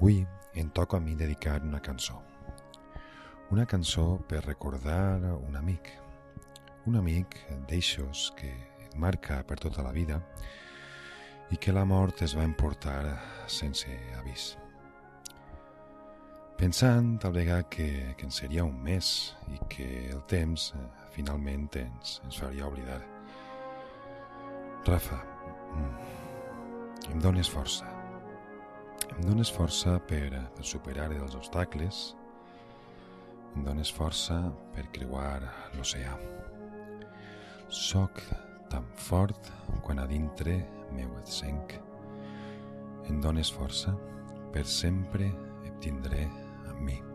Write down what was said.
Avui em toca a mi dedicar una cançó. Una cançó per recordar un amic. Un amic d'eixos que et marca per tota la vida i que la mort es va emportar sense avís. Pensant tal vegada que, que en seria un mes i que el temps eh, finalment ens, ens faria oblidar. Rafa, mm, em dones força. Em dones força per, per superar els obstacles. Em dones força per creuar l'oceà. Soc tan fort quan a dintre meu et senc. Em dones força, per sempre et tindré amb mi.